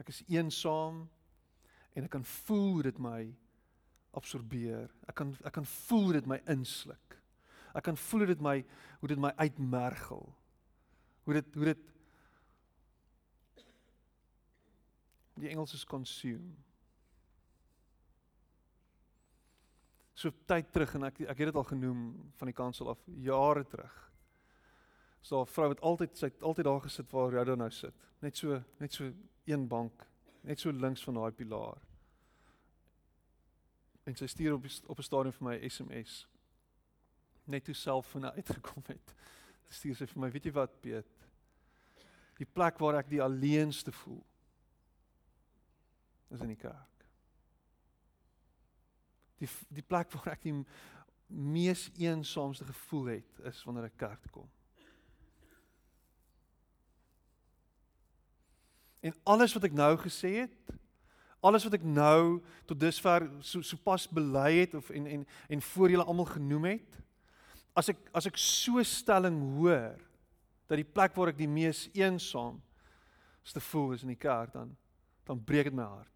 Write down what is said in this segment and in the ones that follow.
Ek is eensaam en ek kan voel hoe dit my absorbeer. Ek kan ek kan voel hoe dit my insluk. Ek kan voel hoe dit my hoe dit my uitmergel. Hoe dit hoe dit die Engels is consume. So tyd terug en ek ek het dit al genoem van die kansel af jare terug. So 'n vrou wat altyd sy altyd daar gesit waar Rhoda nou sit. Net so net so een bank, net so links van daai pilaar. En sy stuur op op 'n stadium vir my SMS. Net toe selfoon uitgekom het. Stuur sy vir my, weet jy wat, Piet? Die plek waar ek die alleenste voel is in die kerk. Die die plek waar ek die mees eensaamste gevoel het is wanneer ek kerk toe kom. En alles wat ek nou gesê het, alles wat ek nou tot dusver so sopas bely het of en en en voor julle almal genoem het, as ek as ek so stelling hoor dat die plek waar ek die mees eensaam is te voel is in die kerk dan dan breek dit my hart.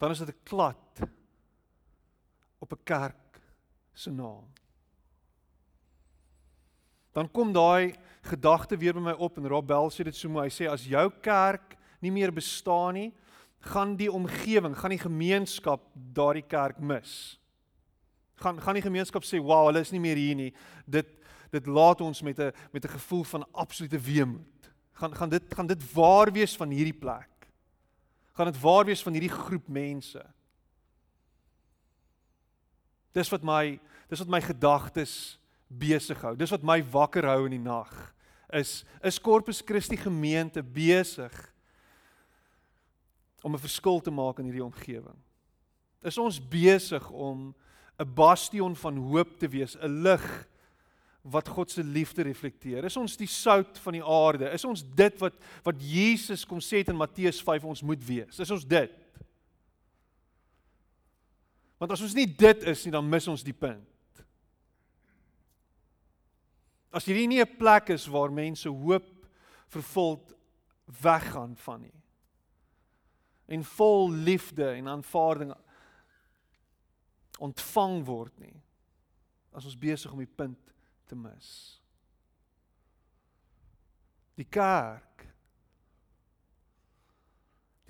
Dan is dit 'n klad op 'n kerk se naam. Dan kom daai gedagte weer by my op en Rob Bell sê dit so mooi. Hy sê as jou kerk nie meer bestaan nie, gaan die omgewing, gaan die gemeenskap daardie kerk mis. Gaan gaan die gemeenskap sê, "Wow, hulle is nie meer hier nie." Dit dit laat ons met 'n met 'n gevoel van absolute weemoed. Gaan gaan dit gaan dit waar wees van hierdie plek? Gaan dit waar wees van hierdie groep mense? Dis wat my dis wat my gedagtes besig hou. Dis wat my wakker hou in die nag. Is is Corpus Christi gemeente besig om 'n verskil te maak in hierdie omgewing. Is ons besig om 'n bastion van hoop te wees, 'n lig wat God se liefde reflekteer. Is ons die sout van die aarde? Is ons dit wat wat Jesus kom sê in Matteus 5 ons moet wees? Is ons dit? Want as ons nie dit is nie, dan mis ons die punt. As hierdie nie 'n plek is waar mense hoop vervul weggaan van nie en vol liefde en aanvaarding ontvang word nie as ons besig om die punt te mis. Die kerk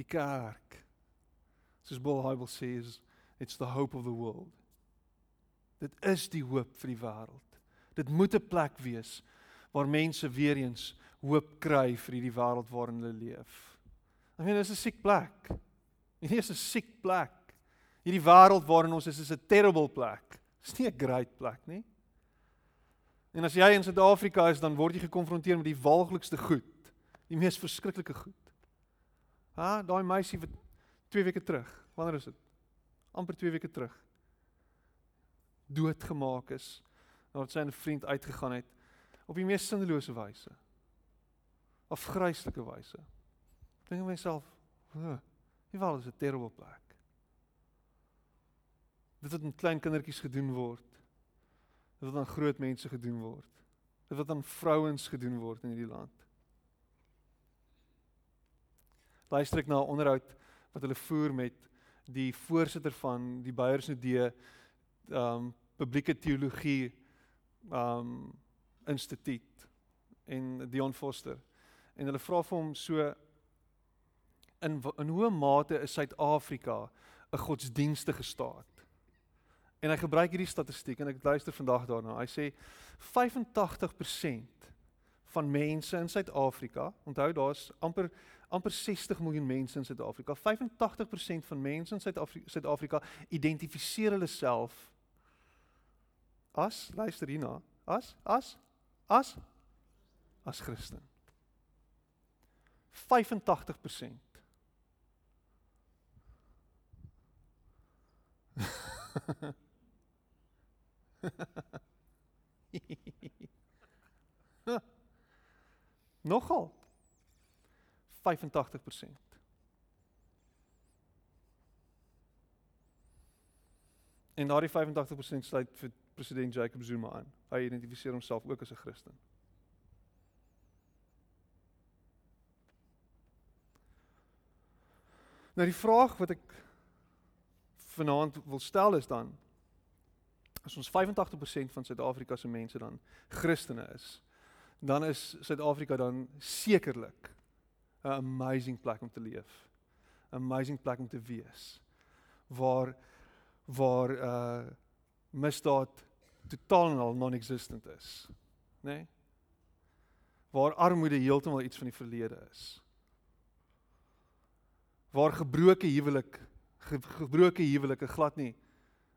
die kerk soos Paul Hybel sê is it's the hope of the world. Dit is die hoop vir die wêreld. Dit moet 'n plek wees waar mense weer eens hoop kry vir hierdie wêreld waarin hulle leef. I mean, dis 'n siek plek. Hierdie is 'n siek plek. Hierdie wêreld waarin ons is is 'n terrible plek. Dis nie 'n great plek nie. En as jy in Suid-Afrika is, dan word jy gekonfronteer met die walglikste goed, die mees verskriklike goed. Ha, daai meisie wat 2 weke terug, wanneer is dit? amper 2 weke terug doodgemaak is nadat sy 'n vriend uitgegaan het op die mees sinnelose wyse. Afgryslike wyse dink ek myself, "Huh, die wêreld is 'n terrible plek." Dit wat met klein kindertjies gedoen word. Dit wat aan groot mense gedoen word. Dit wat aan vrouens gedoen word in hierdie land. Luister ek na 'n onderhoud wat hulle voer met die voorsitter van die Beyersnodee um publieke teologie um instituut en Dion Foster. En hulle vra vir hom so in in hoe mate is Suid-Afrika 'n godsdienstige staat? En hy gebruik hierdie statistiek en ek luister vandag daarna. Hy sê 85% van mense in Suid-Afrika, onthou daar's amper amper 60 miljoen mense in Suid-Afrika. 85% van mense in Suid-Afrika identifiseer hulle self as luister hierna, as as as as Christen. 85% Nogal 85%. En daardie 85% sluit vir president Jacob Zuma aan. Hy identifiseer homself ook as 'n Christen. Nou die vraag wat ek vanaand wil stel is dan as ons 85% van Suid-Afrika se mense dan Christene is, dan is Suid-Afrika dan sekerlik 'n amazing plek om te leef. 'n Amazing plek om te wees. Waar waar uh misdaad totaal en al non-existent is, né? Nee? Waar armoede heeltemal iets van die verlede is. Waar gebroke huwelik gebroke huwelike glad nie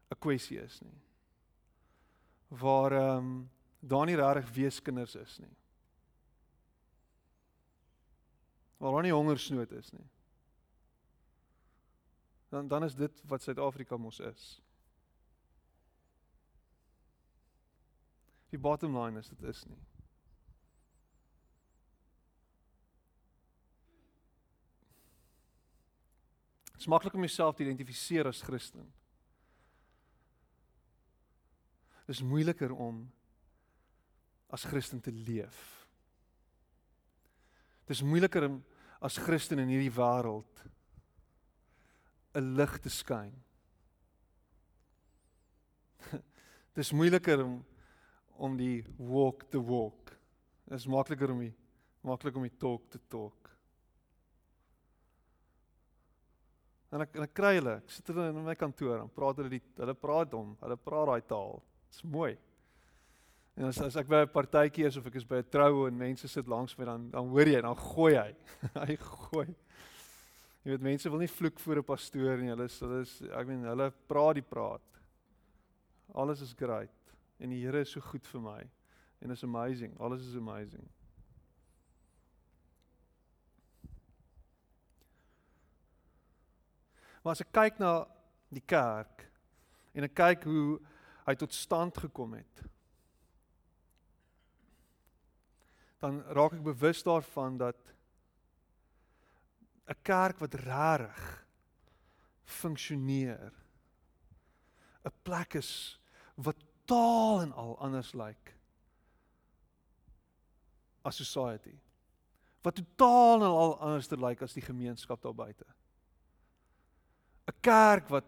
'n kwessie is nie. Waar ehm um, daar nie regtig weeskinders is nie. Waar daar nie hongersnood is nie. Dan dan is dit wat Suid-Afrika mos is. Die bottom line is dit is nie. Dit is maklik om jouself te identifiseer as Christen. Dit is moeiliker om as Christen te leef. Dit is moeiliker om as Christen in hierdie wêreld 'n lig te skyn. Dit is moeiliker om om die walk te walk. Dit is makliker om die maklik om die talk te talk. En ek en ek kry hulle. Ek sit hulle in my kantoor en praat hulle die hulle praat hom. Hulle praat daai taal. Dit's mooi. En as as ek by 'n partytjie is of ek is by 'n troue en mense sit langs my dan dan hoor jy dan gooi hy. hy gooi. Jy weet mense wil nie vloek voor 'n pastoor nie. Hulle is hulle is ek meen hulle praat die praat. Alles is great en die Here is so goed vir my. En is amazing. Alles is amazing. Maar as ek kyk na die kerk en ek kyk hoe hy tot stand gekom het, dan raak ek bewus daarvan dat 'n kerk wat regtig funksioneer 'n plek is wat totaal en al anders lyk like as society wat totaal en al anders lyk like as die gemeenskap daar buite 'n kerk wat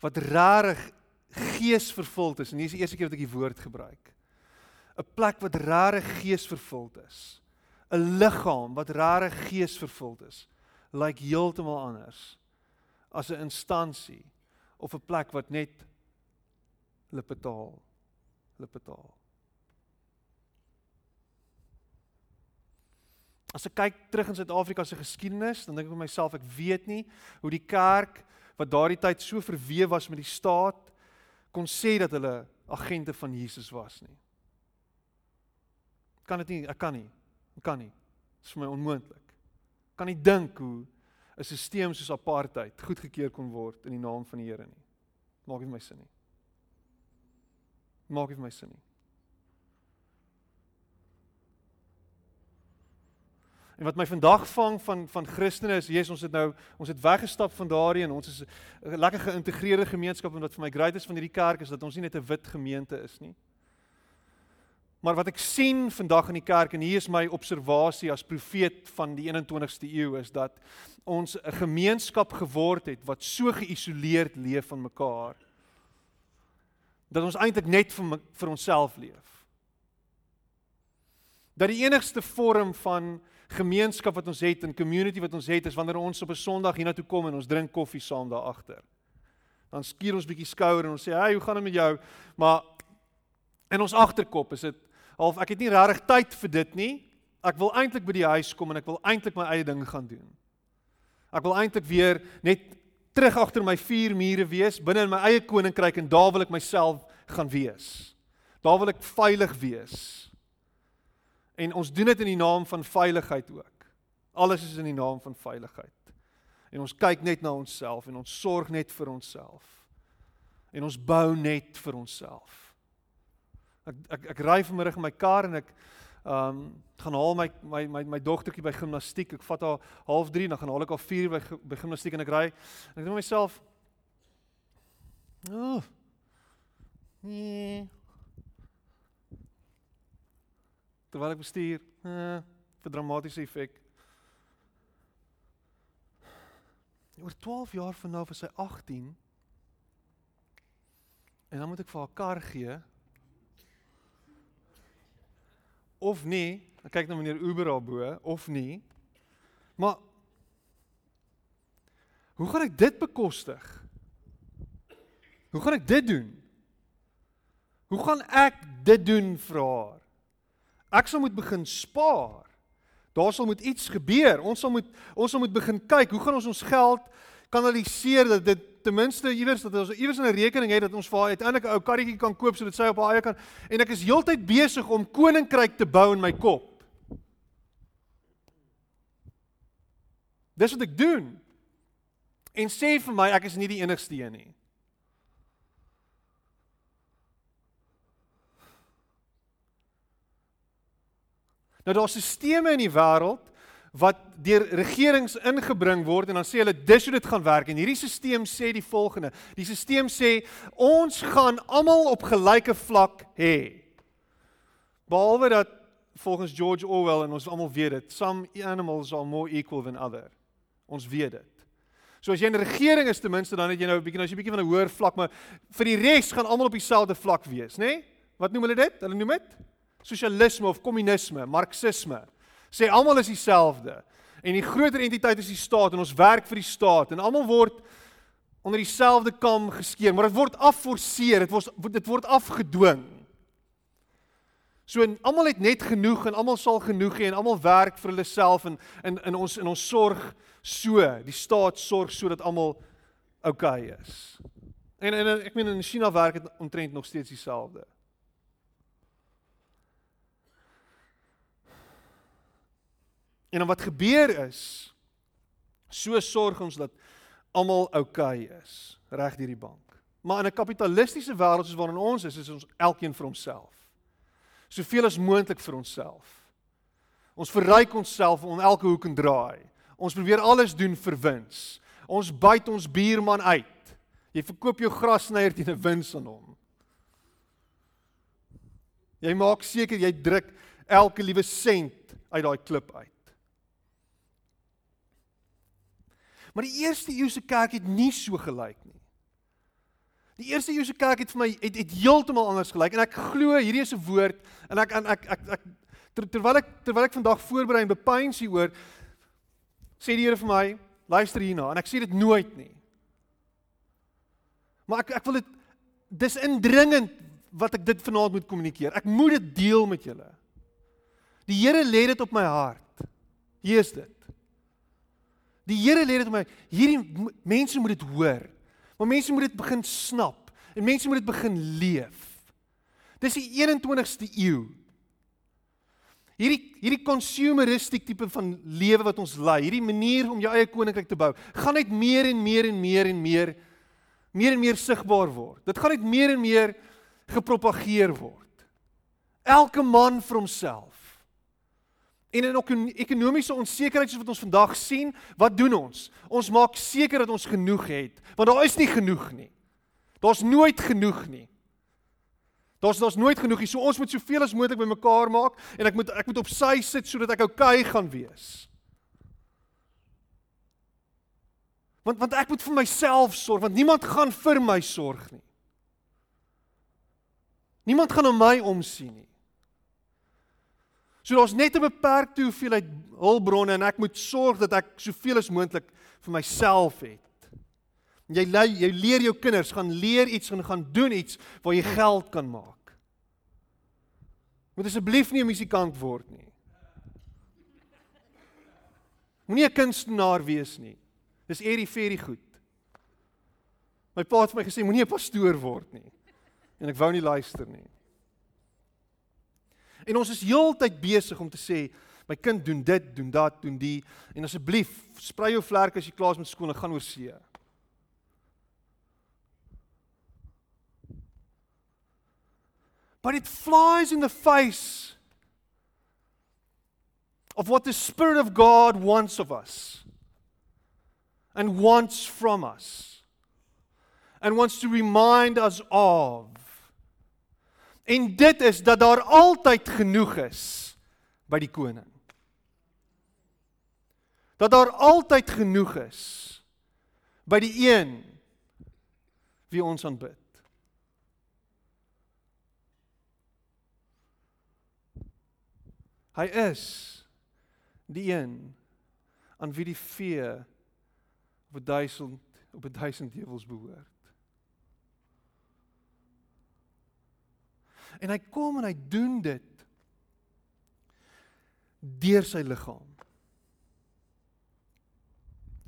wat rarig geesvervuld is en hier is die eerste keer wat ek die woord gebruik. 'n plek wat rarig geesvervuld is. 'n liggaam wat rarig geesvervuld is, lyk like heeltemal anders as 'n instansie of 'n plek wat net lipetaal lipetaal. As ek kyk terug in Suid-Afrika se geskiedenis, dan dink ek vir myself ek weet nie hoe die kerk wat daardie tyd so verweef was met die staat kon sê dat hulle agente van Jesus was nie. Kan dit nie, ek kan nie. Ek kan nie. Dit is vir my onmoontlik. Kan nie dink hoe 'n stelsel soos apartheid goedgekeur kon word in die naam van die Here nie. Maak nie my sin nie. Maak nie my sin nie. En wat my vandag vang van van Christene is, Jesus, ons het nou ons het weggestap van daardie en ons is 'n lekker geïntegreerde gemeenskap en wat vir my great is van hierdie kerk is dat ons nie net 'n wit gemeente is nie. Maar wat ek sien vandag in die kerk en hier is my observasie as profeet van die 21ste eeu is dat ons 'n gemeenskap geword het wat so geïsoleerd leef van mekaar dat ons eintlik net vir vir onsself leef. Dat die enigste vorm van gemeenskap wat ons het en community wat ons het is wanneer ons op 'n Sondag hiernatoe kom en ons drink koffie saam daar agter. Dan skuur ons bietjie skouer en ons sê, "Hey, hoe gaan dit met jou?" Maar in ons agterkop is dit half ek het nie regtig tyd vir dit nie. Ek wil eintlik by die huis kom en ek wil eintlik my eie ding gaan doen. Ek wil eintlik weer net terug agter my vier mure wees, binne in my eie koninkryk en daar wil ek myself gaan wees. Daar wil ek veilig wees. En ons doen dit in die naam van veiligheid ook. Alles is in die naam van veiligheid. En ons kyk net na onsself en ons sorg net vir onsself. En ons bou net vir onsself. Ek ek ek ry vanmiddag in my kar en ek ehm um, gaan haal my my my my dogtertjie by gimnastiek. Ek vat haar half 3 dan gaan haal ek haar 4 by by gimnastiek en ek ry en ek dink myself Ooh. Nee, terwyl ek bestuur, eh, vir dramatiese effek. Oor 12 jaar van nou is hy 18. En dan moet ek vir haar kar gee. Of nie, dan kyk nou meneer Uber daarbo of nie. Maar hoe gaan ek dit bekostig? Hoe gaan ek dit doen? Hoe gaan ek dit doen vir haar? Ek sal moet begin spaar. Daar sal moet iets gebeur. Ons sal moet ons sal moet begin kyk, hoe gaan ons ons geld kanaliseer dat dit ten minste iewers dat ons iewers 'n rekening het dat ons vir haar uiteindelik 'n ou karretjie kan koop sodat sy op haar eie kan en ek is heeltyd besig om koninkryk te bou in my kop. Dis wat ek doen. En sê vir my ek is nie die enigste een nie. Nou daar's sisteme in die wêreld wat deur regerings ingebring word en dan sê hulle dis hoe dit gaan werk en hierdie stelsel sê die volgende. Die stelsel sê ons gaan almal op gelyke vlak hê. Behalwe dat volgens George Orwell en ons almal weet dit, some animals are more equal than other. Ons weet dit. So as jy 'n regering is ten minste dan het jy nou 'n bietjie nou as jy bietjie van 'n hoër vlak, maar vir die res gaan almal op dieselfde vlak wees, nê? Nee? Wat noem hulle dit? Hulle noem dit sosialisme of kommunisme, marxisme. Sê almal is dieselfde. En die groter entiteit is die staat en ons werk vir die staat en almal word onder dieselfde kam geskeer, maar dit word afforceer, dit word dit word afgedwing. So almal het net genoeg en almal sal genoeg hê en almal werk vir hulle self en in in ons in ons sorg so, die staat sorg sodat almal oukei okay is. En en ek meen in China werk dit omtrent nog steeds dieselfde. En dan wat gebeur is so sorg ons dat almal oukei okay is reg deur die bank. Maar in 'n kapitalistiese wêreld soos waarin ons is, is ons elkeen vir homself. Soveel as moontlik vir onsself. Ons verryk onsself om elke hoek en draai. Ons probeer alles doen vir wins. Ons byt ons buurman uit. Jy verkoop jou grassnyer teen 'n wins aan hom. Jy maak seker jy druk elke liewe sent uit daai klip uit. Maar die eerste eeuse kerk het nie so gelyk nie. Die eerste eeuse kerk het vir my het, het heeltemal anders gelyk en ek glo hierdie is 'n woord en ek en ek ek, ek ter, terwyl ek terwyl ek vandag voorberei en bepeins hieroor sê die Here vir my luister hierna en ek sê dit nooit nie. Maar ek ek wil dit dis indringend wat ek dit vanaand moet kommunikeer. Ek moet dit deel met julle. Die Here lê dit op my hart. Hier is dit. Die Here lê dit op my. Hierdie mense moet dit hoor. Maar mense moet dit begin snap en mense moet dit begin leef. Dis die 21ste eeu. Hierdie hierdie consumeristic tipe van lewe wat ons lei, hierdie manier om jou eie koninkryk te bou, gaan net meer en meer en meer en meer meer en meer sigbaar word. Dit gaan net meer en meer gepropageer word. Elke man vir homself. En in 'n ekonomiese onsekerheid soos wat ons vandag sien, wat doen ons? Ons maak seker dat ons genoeg het, want daar is nie genoeg nie. Daar's nooit genoeg nie. Daar's daar's nooit genoeg nie. So ons moet soveel as moontlik bymekaar maak en ek moet ek moet op sy sit sodat ek oukei gaan wees. Want want ek moet vir myself sorg, want niemand gaan vir my sorg nie. Niemand gaan na my omsien nie. So daar's net 'n beperkte hoeveelheid hulpbronne en ek moet sorg dat ek soveel as moontlik vir myself het. Jy lei jy leer jou kinders gaan leer iets en gaan doen iets waar jy geld kan maak. Moet asseblief nie 'n musikant word nie. Moenie 'n kunstenaar wees nie. Dis eerie ferie goed. My pa het vir my gesê moenie 'n pastoor word nie. En ek wou nie luister nie. En ons is heeltyd besig om te sê my kind doen dit, doen dat, doen die en asseblief sprei jou vlerke as jy klaar is met skool en gaan oor see. But it flies in the face of what the spirit of God wants of us and wants from us and wants to remind us of En dit is dat daar altyd genoeg is by die koning. Dat daar altyd genoeg is by die een wie ons aanbid. Hy is die een aan wie die vee op 1000 op 1000 heuwels behoort. En hy kom en hy doen dit deur sy liggaam.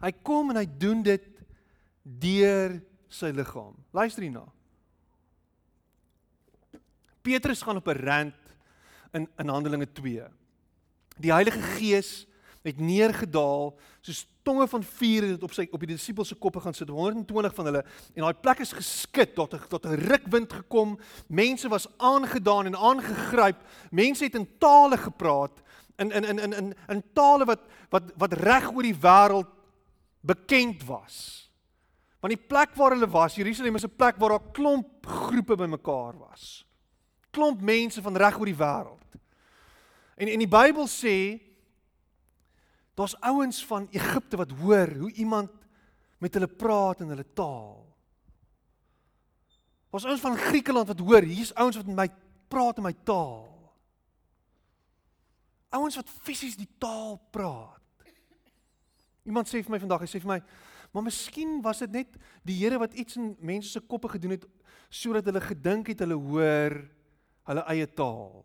Hy kom en hy doen dit deur sy liggaam. Luister hierna. Petrus gaan op 'n rant in in Handelinge 2. Die Heilige Gees het neergedaal soos tonge van vuur het op sy op die disippels se koppe gaan sit. 120 van hulle. En daai plek is geskit. Tot tot 'n rukwind gekom. Mense was aangedaan en aangegryp. Mense het in tale gepraat. In in in in in, in tale wat wat wat reg oor die wêreld bekend was. Want die plek waar hulle was Jerusalem is 'n plek waar daar klomp groepe bymekaar was. Klomp mense van reg oor die wêreld. En en die Bybel sê Daar's ouens van Egipte wat hoor hoe iemand met hulle praat in hulle taal. Daar's ouens van Griekeland wat hoor, hier's ouens wat met my praat in my taal. Ouens wat fisies die taal praat. Iemand sê vir my vandag, hy sê vir my, maar miskien was dit net die Here wat iets in mense se koppe gedoen het sodat hulle gedink het hulle hoor hulle eie taal.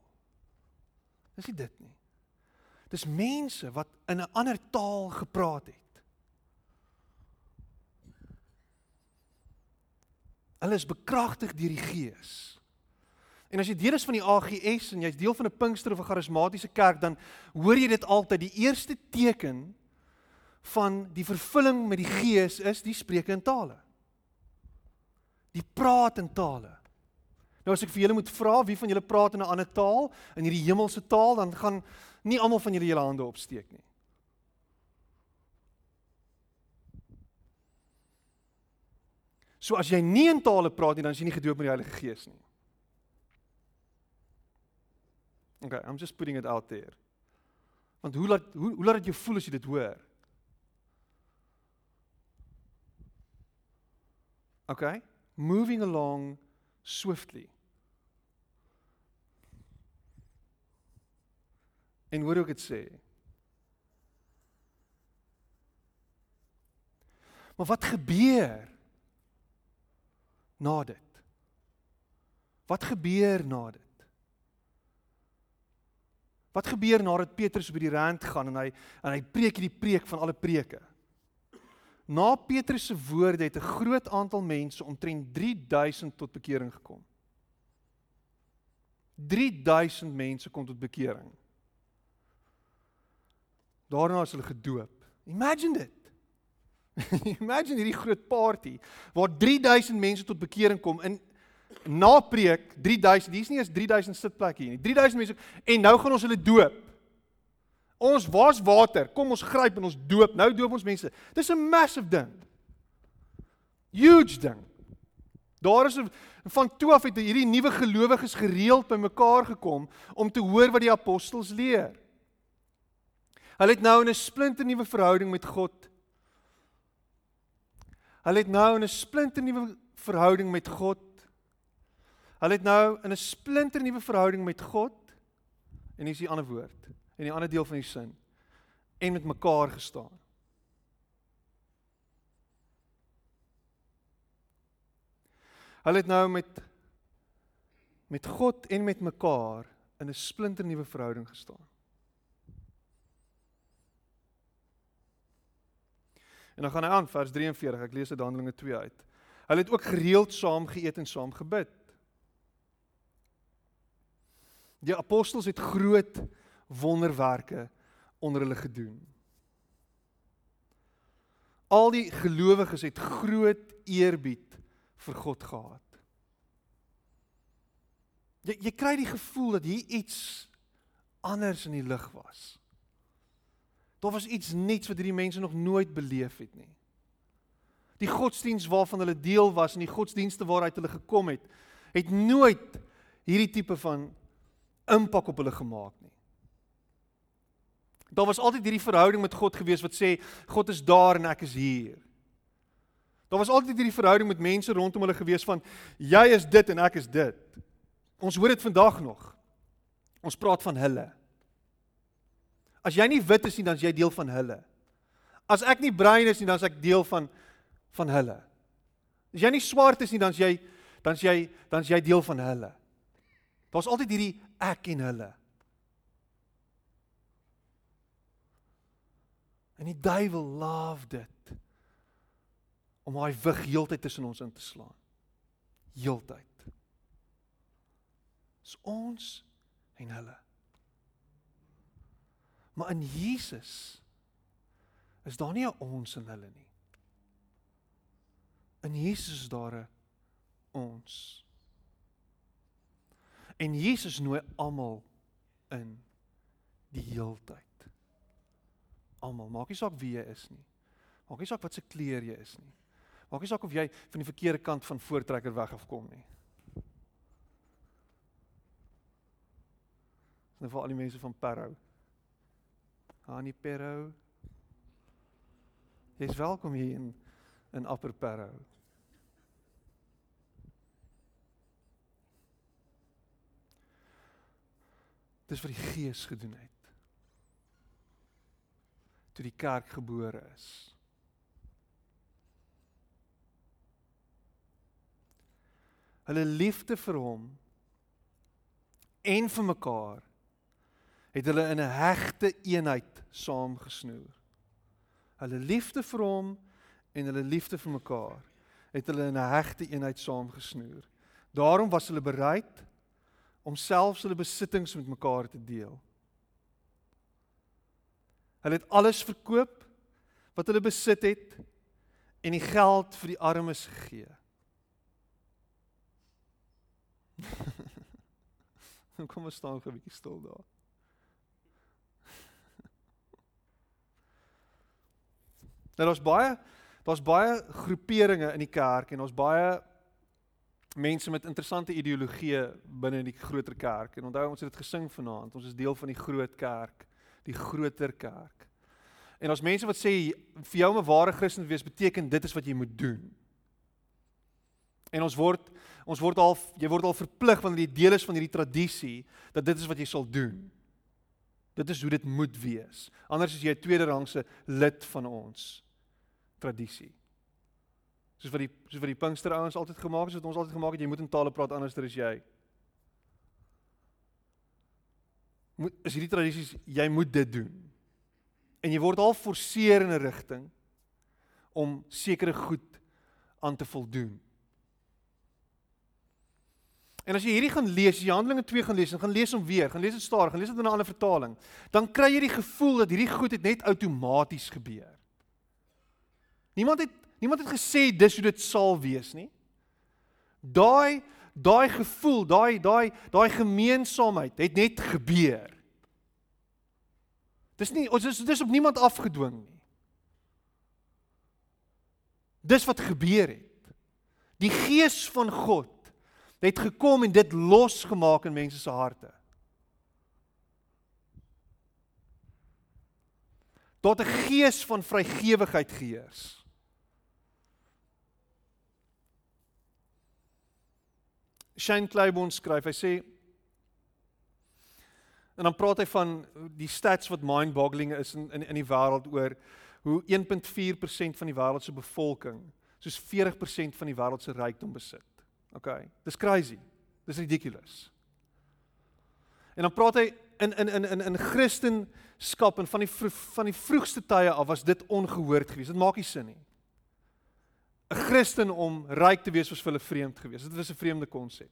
Dis nie dit nie. Dis mense wat in 'n ander taal gepraat het. Hulle is bekragtig deur die Gees. En as jy deel is van die AGS en jy's deel van 'n Pinkster of 'n charismatiese kerk, dan hoor jy dit altyd. Die eerste teken van die vervulling met die Gees is die spreek in tale. Die praat in tale. Nou as ek vir julle moet vra wie van julle praat in 'n ander taal, in hierdie hemelse taal, dan gaan nie almal van julle julle hande opsteek nie. So as jy nie in tale praat nie, dan is jy nie gedoop met die Heilige Gees nie. Okay, I'm just putting it out there. Want hoe laat hoe hoe laat dit jou voel as jy dit hoor? Okay, moving along swiftly. En hoor ook dit sê. Maar wat gebeur na dit? Wat gebeur na dit? Wat gebeur nadat Petrus by die rand gaan en hy en hy preek hierdie preek van alle preke? Na Petrus se woorde het 'n groot aantal mense omtrent 3000 tot bekering gekom. 3000 mense kom tot bekering. Daarna is hulle gedoop. Imagine dit. Imagine hierdie groot party waar 3000 mense tot bekering kom in na preek 3000. Hier's nie eens 3000 sitplekke hier nie. 3000 mense en nou gaan ons hulle doop. Ons was water. Kom ons gryp en ons doop. Nou doop ons mense. Dis 'n massive ding. Huge ding. Daar is 'n van toe af het hierdie nuwe gelowiges gereeld bymekaar gekom om te hoor wat die apostels leer. Hulle het nou 'n splinter nuwe verhouding met God. Hulle het nou 'n splinter nuwe verhouding met God. Hulle het nou 'n splinter nuwe verhouding met God. En hier is die ander woord en die ander deel van die sin. En met mekaar gestaan. Hulle het nou met met God en met mekaar in 'n splinter nuwe verhouding gestaan. En dan gaan hy aan vers 43. Ek lees dit Handelinge 2 uit. Hulle het ook gereeld saam geëet en saam gebid. Die apostels het groot wonderwerke onder hulle gedoen. Al die gelowiges het groot eerbied vir God gehad. Jy jy kry die gevoel dat hier iets anders in die lug was. Daar was iets nuuts wat hierdie mense nog nooit beleef het nie. Die godsdiens waarvan hulle deel was en die godsdienste waaruit hulle gekom het, het nooit hierdie tipe van impak op hulle gemaak nie. Daar was altyd hierdie verhouding met God gewees wat sê God is daar en ek is hier. Daar was altyd hierdie verhouding met mense rondom hulle gewees van jy is dit en ek is dit. Ons hoor dit vandag nog. Ons praat van hulle. As jy nie wit is nie, dan is jy deel van hulle. As ek nie bruin is nie, dan is ek deel van van hulle. As jy nie swart is nie, dan is jy dan is jy dan is jy deel van hulle. Daar's altyd hierdie ek en hulle. En die duiwel love dit om daai wig heeltyd tussen ons in te slaan. Heeltyd. Dis ons en hulle. Maar in Jesus is daar nie 'n ons en hulle nie. In Jesus is daar 'n ons. En Jesus nooi almal in die heeltyd almal. Maak nie saak wie jy is nie. Maak nie saak wat se kleur jy is nie. Maak nie saak of jy van die verkeerde kant van voortrekker weg afkom nie. Dis nou vir al die mense van Parow. Hani Parow. Jy's welkom hier in in Upper Parow. Dis vir die Gees gedoen het toe die kerk gebore is. Hulle liefde vir hom en vir mekaar het hulle in 'n hegte eenheid saamgesnoer. Hulle liefde vir hom en hulle liefde vir mekaar het hulle in 'n hegte eenheid saamgesnoer. Daarom was hulle bereid om selfs hulle besittings met mekaar te deel. Hulle het alles verkoop wat hulle besit het en die geld vir die armes gegee. Kom ons staan gou 'n bietjie stil daar. Nou daar's baie daar's baie groeperinge in die kerk en ons baie mense met interessante ideologieë binne die groter kerk. En onthou ons het dit gesing vanaand. Ons is deel van die groot kerk die groter kerk. En as mense wat sê vir jou om 'n ware Christen te wees beteken dit is wat jy moet doen. En ons word ons word al jy word al verplig wanneer jy deel is van hierdie tradisie dat dit is wat jy sal doen. Dit is hoe dit moet wees. Anders is jy 'n tweede rangse lid van ons tradisie. Soos wat die soos wat die Pinkster ouens altyd gemaak het, het ons altyd gemaak het jy moet in tale praat anders as jy. moet is hierdie tradisies jy moet dit doen. En jy word al forceer in 'n rigting om sekere goed aan te voldoen. En as jy hierdie gaan lees, jy Handelinge 2 gaan lees en gaan lees hom weer, gaan lees dit stadig, gaan lees dit in 'n ander vertaling, dan kry jy die gevoel dat hierdie goed het net outomaties gebeur. Niemand het niemand het gesê dis hoe dit sal wees nie. Daai daai gevoel, daai daai daai gemeenskapheid het net gebeur. Dis nie ons is dis op niemand afgedwing nie. Dis wat gebeur het. Die gees van God het gekom en dit losgemaak in mense se harte. Tot 'n gees van vrygewigheid geheers. Shane Claiborne skryf, hy sê en dan praat hy van die stats wat mind-boggling is in in in die wêreld oor hoe 1.4% van die wêreld se bevolking soos 40% van die wêreld se rykdom besit. OK. Dis crazy. Dis ridiculous. En dan praat hy in in in in in Christendom en van die van die vroegste tye af was dit ongehoord geweest. Dit maak nie sin nie. 'n Christen om ryk te wees was vir hulle vreemd geweest. Dit was 'n vreemde konsep.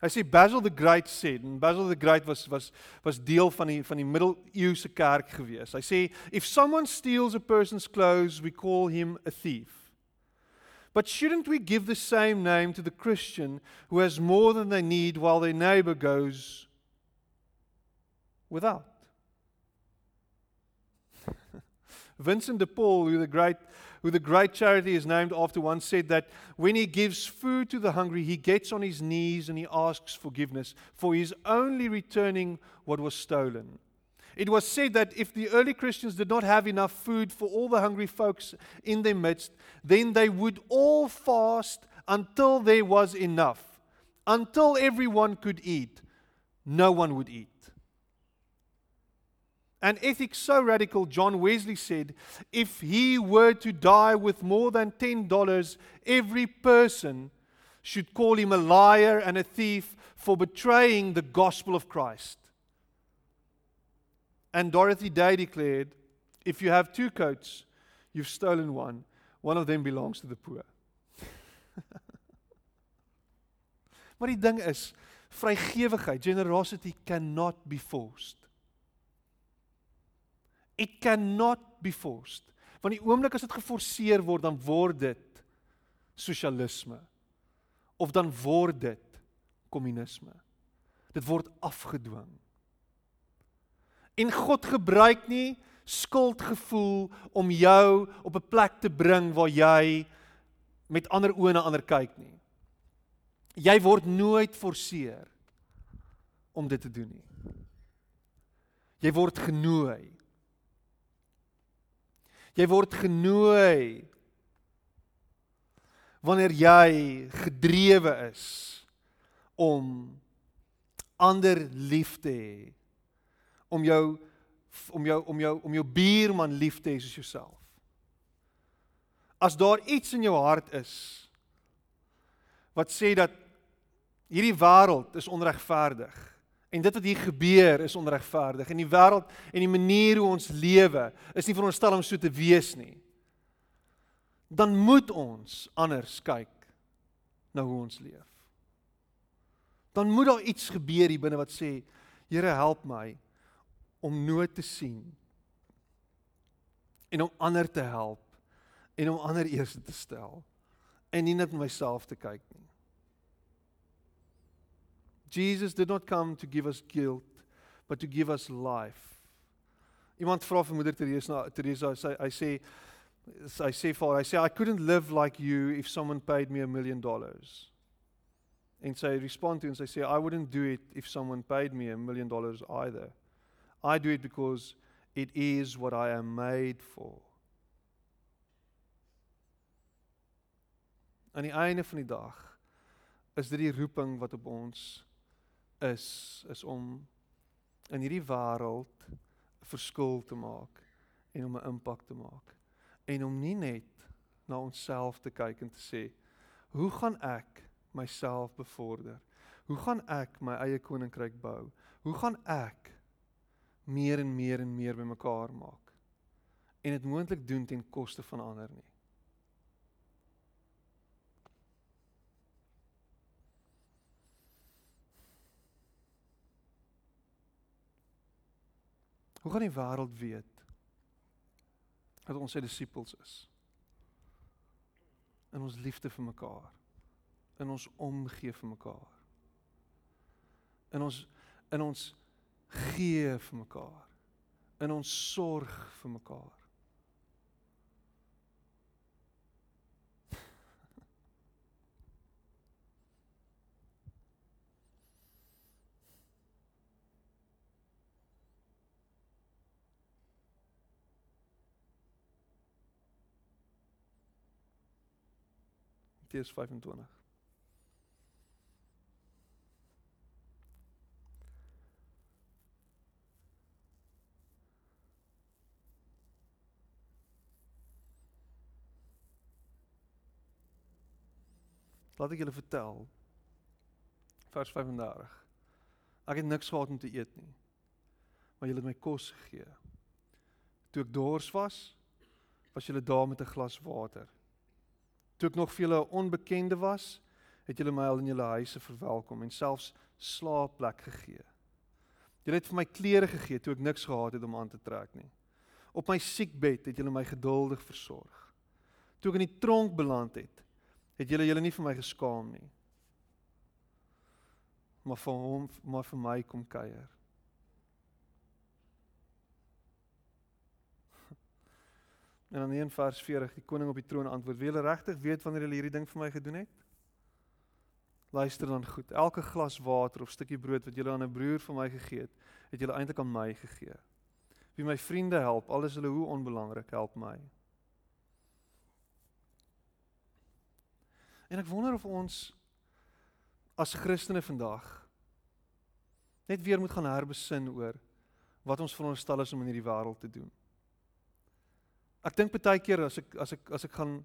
Hy sê Basil the Great said and Basil the Great was was was deel van die van die middeleeuse kerk gewees. Hy sê if someone steals a person's clothes we call him a thief. But shouldn't we give the same name to the Christian who has more than they need while their neighbor goes without? Vincent de Paul, who the great who the great charity is named after, once said that when he gives food to the hungry, he gets on his knees and he asks forgiveness, for he is only returning what was stolen. It was said that if the early Christians did not have enough food for all the hungry folks in their midst, then they would all fast until there was enough. Until everyone could eat, no one would eat. An ethic so radical, John Wesley said, if he were to die with more than $10, every person should call him a liar and a thief for betraying the gospel of Christ. And Dorothy Day declared, if you have two coats, you've stolen one. One of them belongs to the poor. maar die ding is, vrygewigheid, generosity cannot be forced. It cannot be forced. Want die oomblik as dit geforseer word, dan word dit sosialisme. Of dan word dit kommunisme. Dit word afgedwing. En God gebruik nie skuldgevoel om jou op 'n plek te bring waar jy met ander oë na ander kyk nie. Jy word nooit forceer om dit te doen nie. Jy word genooi. Jy word genooi wanneer jy gedrewe is om ander lief te hê om jou om jou om jou om jou buurman lief te hê soos jouself. As daar iets in jou hart is wat sê dat hierdie wêreld is onregverdig En dit wat hier gebeur is onregverdig en die wêreld en die manier hoe ons lewe is nie veronderstel om so te wees nie. Dan moet ons anders kyk na hoe ons leef. Dan moet daar iets gebeur hier binne wat sê Here help my om nood te sien en om ander te help en om ander eers te stel en nie net myself te kyk nie. Jesus did not come to give us guilt, but to give us life. Iemand vra vir moeder Teresa, Teresa sy hy sê sê vir haar, hy sê I couldn't live like you if someone paid me a million dollars. En sy respond to en sy sê I wouldn't do it if someone paid me a million dollars either. I do it because it is what I am made for. Aan die einde van die dag is dit die roeping wat op ons is is om in hierdie wêreld 'n verskil te maak en om 'n impak te maak. En om nie net na onsself te kyk en te sê hoe gaan ek myself bevorder? Hoe gaan ek my eie koninkryk bou? Hoe gaan ek meer en meer en meer bymekaar maak? En dit moontlik doen ten koste van ander nie Hoe gaan die wêreld weet dat ons sy disippels is? In ons liefde vir mekaar. In ons omgee vir mekaar. In ons in ons gee vir mekaar. In ons sorg vir mekaar. Matteus 25. Laat ek julle vertel. Vers 35. Ek het niks gehad om te eet nie. Maar julle het my kos gegee. Toe ek dors was, was julle daar met 'n glas water. Toe ek nog vir julle onbekende was, het julle my al in julle huise verwelkom en selfs slaapplek gegee. Julle het vir my klere gegee toe ek niks gehad het om aan te trek nie. Op my siekbed het julle my geduldig versorg. Toe ek in die tronk beland het, het julle julle nie vir my geskaam nie. Maar vir hom, maar vir my kom kuier. En dan in vers 40 die koning op die troon antwoord: "Wie julle regtig weet wanneer julle hierdie ding vir my gedoen het? Luister dan goed. Elke glas water of stukkie brood wat julle aan 'n broer van my gegee het, het julle eintlik aan my gegee. wie my vriende help, al is hulle hoe onbelangrik, help my. En ek wonder of ons as Christene vandag net weer moet gaan herbesin oor wat ons veronderstel is om in hierdie wêreld te doen. Ek dink baie keer as ek as ek as ek gaan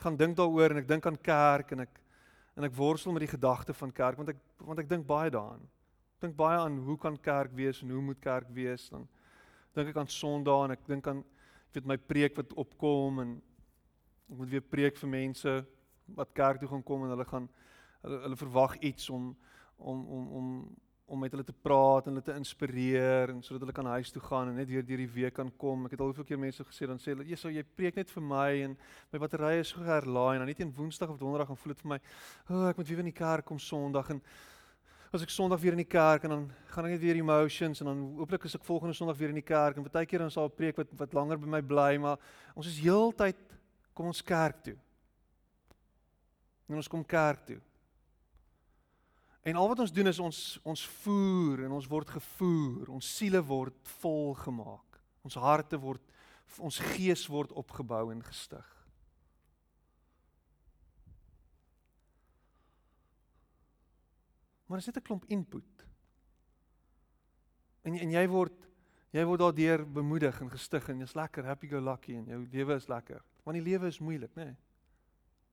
gaan dink daaroor en ek dink aan kerk en ek en ek worstel met die gedagte van kerk want ek want ek dink baie daaraan. Ek dink baie aan hoe kan kerk wees en hoe moet kerk wees dan dink ek aan Sondag en ek dink aan weet my preek wat opkom en ek moet weer preek vir mense wat kerk toe gaan kom en hulle gaan hulle, hulle verwag iets om om om om om met hulle te praat en hulle te inspireer en sodat hulle kan huis toe gaan en net weer deur die week kan kom. Ek het al hoeveel keer mense gesê dan sê hulle, "Jesus, jy preek net vir my en my batterye is so herlaai en dan net een Woensdag of Donderdag gaan voel dit vir my, o, oh, ek moet weer in die kerk kom Sondag en as ek Sondag weer in die kerk en dan gaan ek net weer emotions en dan hooplik is ek volgende Sondag weer in die kerk en baie keer dan sal 'n preek wat wat langer by my bly, maar ons is heeltyd kom ons kerk toe. En ons kom kerk toe. En al wat ons doen is ons ons voer en ons word gevoer. Ons siele word vol gemaak. Ons harte word ons gees word opgebou en gestig. Maar dit is net 'n klomp input. En en jy word jy word daardeur bemoedig en gestig en jy's lekker happy go lucky en jou lewe is lekker. Want die lewe is moeilik, né? Nee.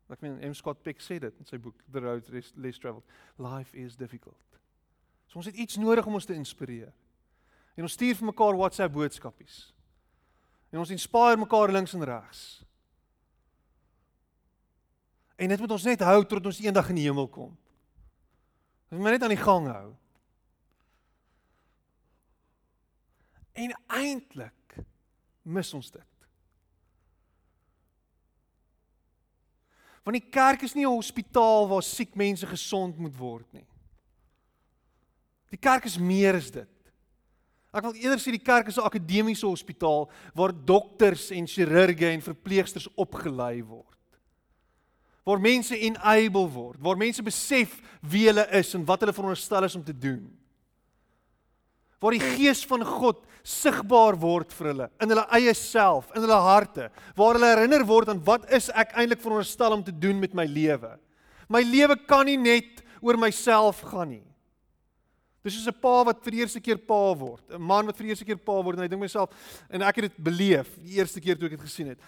Ek meen M Scott Peck sê dit in sy boek The Road Less Traveled. Life is difficult. So ons het iets nodig om ons te inspireer. En ons stuur vir mekaar WhatsApp boodskapies. En ons inspireer mekaar links en regs. En dit moet ons net hou tot ons eendag in die hemel kom. Ons moet net aan die gang hou. En eintlik mis ons dit. Want die kerk is nie 'n hospitaal waar siek mense gesond moet word nie. Die kerk is meer as dit. Ek wil eerder sê die kerk is 'n akademiese hospitaal waar dokters en chirurge en verpleegsters opgelei word. Waar mense enable word, waar mense besef wie hulle is en wat hulle veronderstel is om te doen waar die gees van God sigbaar word vir hulle in hulle eie self, in hulle harte, waar hulle herinner word aan wat is ek eintlik veronderstel om te doen met my lewe. My lewe kan nie net oor myself gaan nie. Dis soos 'n pa wat vir die eerste keer pa word, 'n man wat vir die eerste keer pa word en hy dink myself en ek het dit beleef die eerste keer toe ek dit gesien het.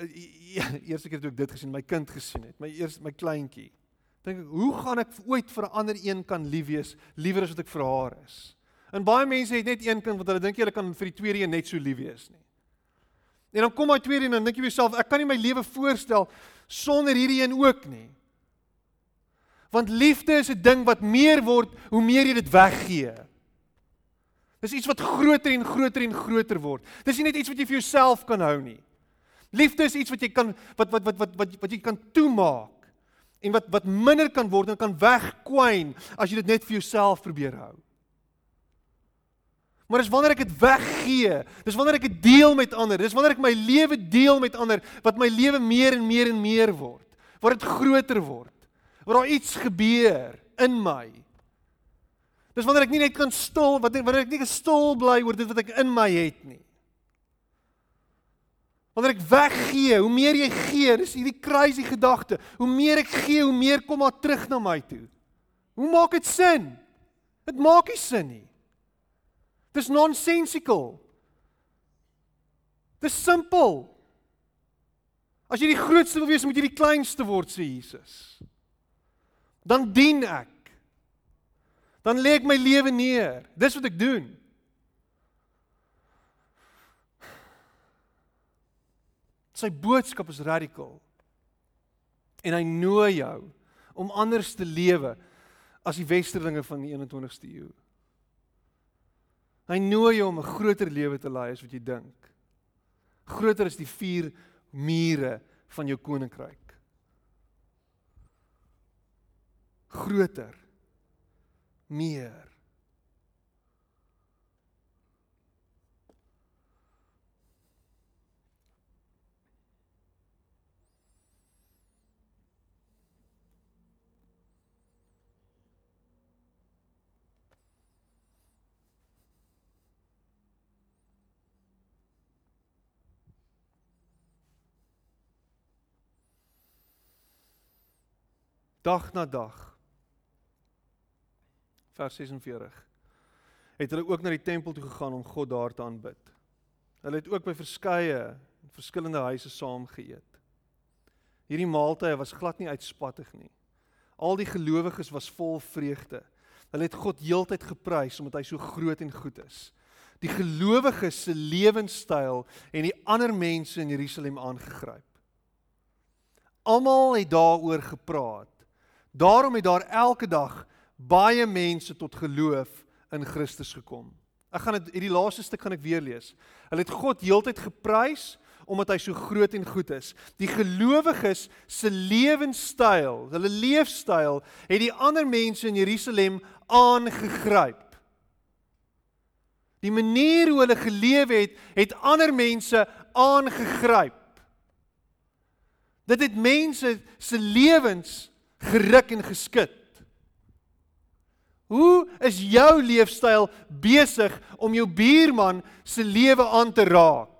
Die ja, eerste keer toe ek dit gesien, my kind gesien het, my eerste my kleintjie. Dink ek, hoe gaan ek ooit vir 'n ander een kan lief wees liewer as wat ek vir haar is? En baie mense het net een kind wat hulle dink hulle kan vir die tweede een net so lief wees nie. En dan kom daai tweede een en dink jy vir jouself, ek kan nie my lewe voorstel sonder hierdie een ook nie. Want liefde is 'n ding wat meer word hoe meer jy dit weggee. Dis iets wat groter en groter en groter word. Dis nie net iets wat jy vir jouself kan hou nie. Liefde is iets wat jy kan wat wat wat wat wat, wat jy kan toemaak en wat wat minder kan word en kan wegkwyn as jy dit net vir jouself probeer hou. Maar dis wanneer ek dit weggee, dis wanneer ek dit deel met ander, dis wanneer ek my lewe deel met ander wat my lewe meer en meer en meer word, waar dit groter word, waar daar iets gebeur in my. Dis wanneer ek nie net kan stil, wanneer ek nie stil bly oor dit wat ek in my het nie. Wanneer ek weggee, hoe meer jy gee, dis hierdie crazy gedagte. Hoe meer ek gee, hoe meer kom maar terug na my toe. Hoe maak dit sin? Dit maak nie sin nie. Dis nonsensical. Dis simpel. As jy die grootste wil wees, moet jy die kleinste word, sê Jesus. Dan dien ek. Dan lê ek my lewe neer. Dis wat ek doen. Sy boodskap is radikaal. En hy nooi jou om anders te lewe as die westerlinge van die 21ste eeu. Hy nooi jou om 'n groter lewe te lei as wat jy dink. Groter is die vier mure van jou koninkryk. Groter. Meer. Dag na dag. Vers 46. Het hulle ook na die tempel toe gegaan om God daar te aanbid. Hulle het ook by verskeie verskillende huise saam geëet. Hierdie maaltye was glad nie uitspattig nie. Al die gelowiges was vol vreugde. Hulle het God heeltyd geprys omdat hy so groot en goed is. Die gelowiges se lewenstyl en die ander mense in Jerusalem aangegryp. Almal het daaroor gepraat. Daarom het daar elke dag baie mense tot geloof in Christus gekom. Ek gaan dit hierdie laaste stuk gaan ek weer lees. Hulle het God heeltyd geprys omdat hy so groot en goed is. Die gelowiges se lewenstyl, hulle leefstyl het die ander mense in Jerusalem aangegryp. Die manier hoe hulle geleef het, het ander mense aangegryp. Dit het mense se lewens geruk en geskit. Hoe is jou leefstyl besig om jou buurman se lewe aan te raak?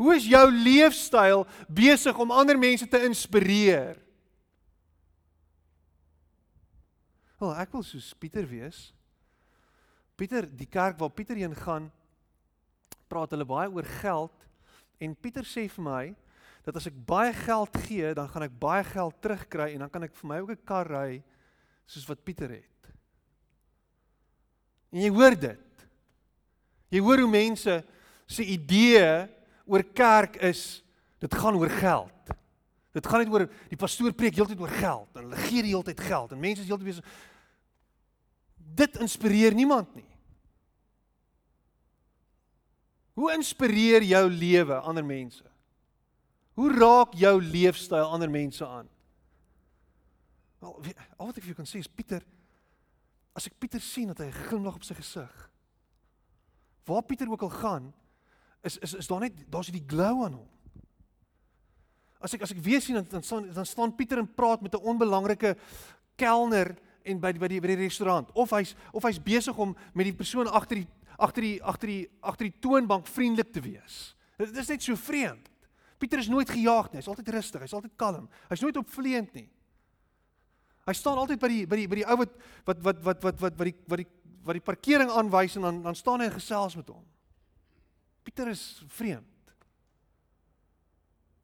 Hoe is jou leefstyl besig om ander mense te inspireer? Wel, ek wil soos Pieter wees. Pieter, die kerk waar Pieter heen gaan, praat hulle baie oor geld en Pieter sê vir my dat as ek baie geld gee, dan gaan ek baie geld terugkry en dan kan ek vir my ook 'n kar ry soos wat Pieter het. En jy hoor dit. Jy hoor hoe mense se idee oor kerk is, dit gaan oor geld. Dit gaan net oor die pastoor preek heeltyd oor geld en hulle gee die heeltyd geld en mense is heeltyd besig dit inspireer niemand nie. Hoe inspireer jou lewe ander mense? Hoe raak jou leefstyl ander mense aan? Wel, al wat ek vir jou kan sê is Pieter as ek Pieter sien dat hy 'n glimlag op sy gesig. Waar Pieter ook al gaan, is is is daar net daar's die glow aan hom. As ek as ek weer sien dan dan staan dan staan Pieter en praat met 'n onbelangrike kelner en by die, by die by die restaurant of hy's of hy's besig om met die persoon agter die agter die agter die agter die toonbank vriendelik te wees. Dit is net so vreemd. Pieter is nooit gejaag nie. Hy's altyd rustig, hy's altyd kalm. Hy's nooit opvleend nie. Hy staan altyd by die by die by die ou wat wat wat wat wat wat wat die wat die wat die parkering aanwys en dan dan staan hy en gesels met hom. Pieter is vreemd.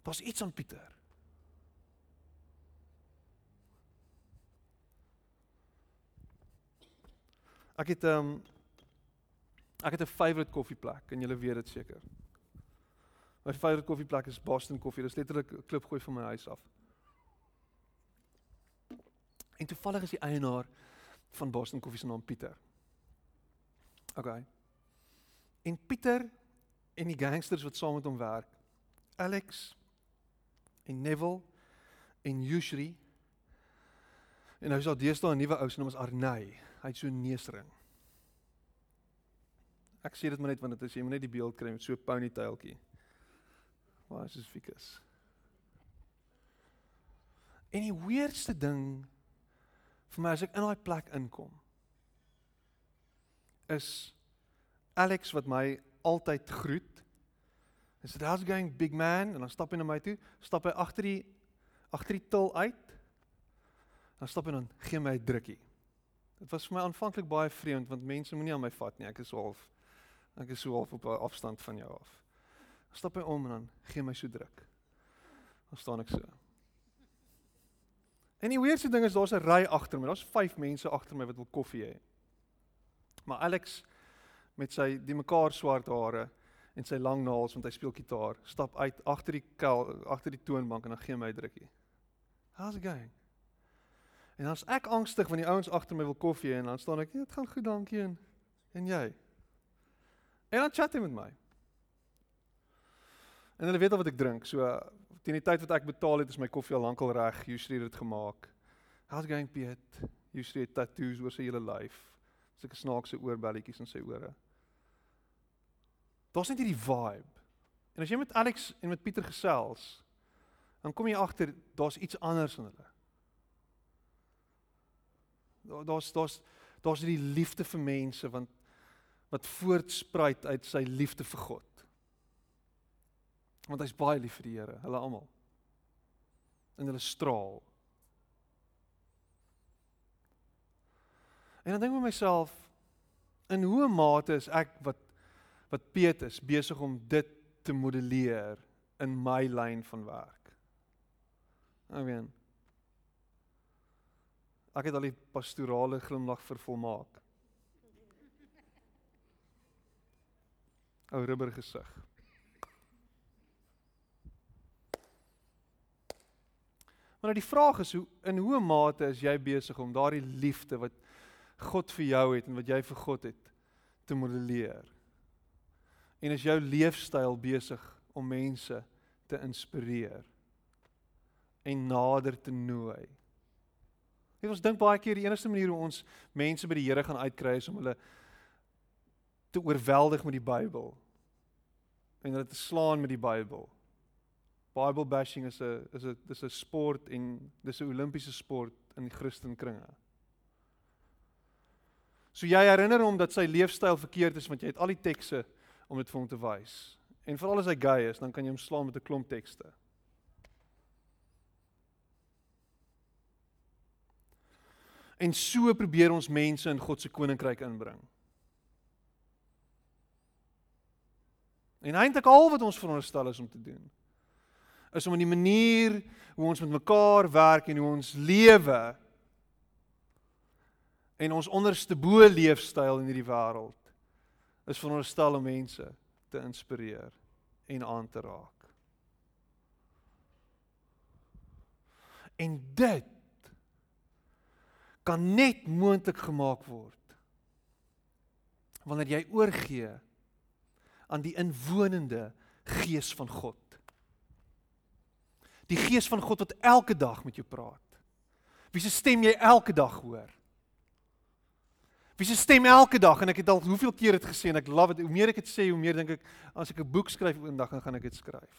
Daar's iets aan Pieter. Ek het ehm um, ek het 'n favourite koffieplek en julle weet dit seker. My favourite koffieplek is Boston Coffee. Dit is letterlik 'n klip gooi van my huis af. En toevallig is die eienaar van Boston Coffee se naam Pieter. OK. En Pieter en die gangsters wat saam met hom werk, Alex en Neville en Yushri. En nou is daar deesdae 'n nuwe ou se naam is Arney. Hy het so 'n neusring. Ek sê dit maar net want dit is jy moet net die beeld kry met so 'n ponytailtjie. Waar is dit fikus? En die weirdste ding vir my as ek in daai plek inkom is Alex wat my altyd groet. Hy sê how's going big man en dan stap hy na my toe, stap hy agter die agter die til uit. Dan stap hy dan gee my 'n drukkie. Dit was vir my aanvanklik baie vreemd want mense moenie aan my vat nie. Ek is half ek is so half op 'n afstand van jou af. Stap hy om en dan gee my so druk. Dan staan ek so. En die weirdste ding is daar's 'n ry agter my. Daar's 5 mense agter my wat wil koffie hê. Maar Alex met sy die mekaar swart hare en sy lang naels want hy speel gitaar, stap uit agter die kel, agter die toonbank en dan gee my 'n drukkie. How's it going? En dan's ek angstig want die ouens agter my wil koffie en dan staan ek, "Dit gaan goed, dankie." En, en jy? En dan chat hy met my. En hulle weet al wat ek drink. So teen die tyd wat ek betaal het, is my koffie al lankal reg. Usually het dit gemaak. How's going Piet? Usually het tattoos oor sy hele lyf. Sulke snaakse oorbelletjies in sy ore. Daar's net hierdie vibe. En as jy met Alex en met Pieter gesels, dan kom jy agter daar's iets anders in hulle. Daar's daar's daar's die liefde vir mense want wat voortspruit uit sy liefde vir God. Want hy's baie lief vir die Here, hulle almal. En hulle straal. En dan dink ek by myself, in hoe mate is ek wat wat Petrus besig om dit te modelleer in my lyn van werk? I mean Ek het al die pastorale glimlag vervolmaak. Ou rubber gesig. Maar nou die vraag is hoe in hoe mate is jy besig om daardie liefde wat God vir jou het en wat jy vir God het te modelleer? En is jou leefstyl besig om mense te inspireer en nader te nooi? Net ons dink baie keer die enigste manier hoe ons mense by die Here gaan uitkry is om hulle te oorweldig met die Bybel en hulle te slaan met die Bybel. Bible bashing is 'n is 'n dis 'n sport en dis 'n Olimpiese sport in die Christenkringe. So jy herinner hom dat sy leefstyl verkeerd is want jy het al die tekste om dit vir hom te wys. En veral as hy gay is, dan kan jy hom slaan met 'n klomp tekste. En so probeer ons mense in God se koninkryk inbring. En eintlik al wat ons veronderstel is om te doen, is om in die manier hoe ons met mekaar werk en hoe ons lewe en ons onderste bo leefstyl in hierdie wêreld is veronderstel om mense te inspireer en aan te raak. En dit kan net moontlik gemaak word wanneer jy oorgee aan die inwonende gees van God. Die gees van God wat elke dag met jou praat. Wie se stem jy elke dag hoor? Wie se stem elke dag en ek het al hoeveel keer dit gesê en ek love dit. Hoe meer ek dit sê, hoe meer dink ek as ek 'n boek skryf eendag dan gaan ek dit skryf.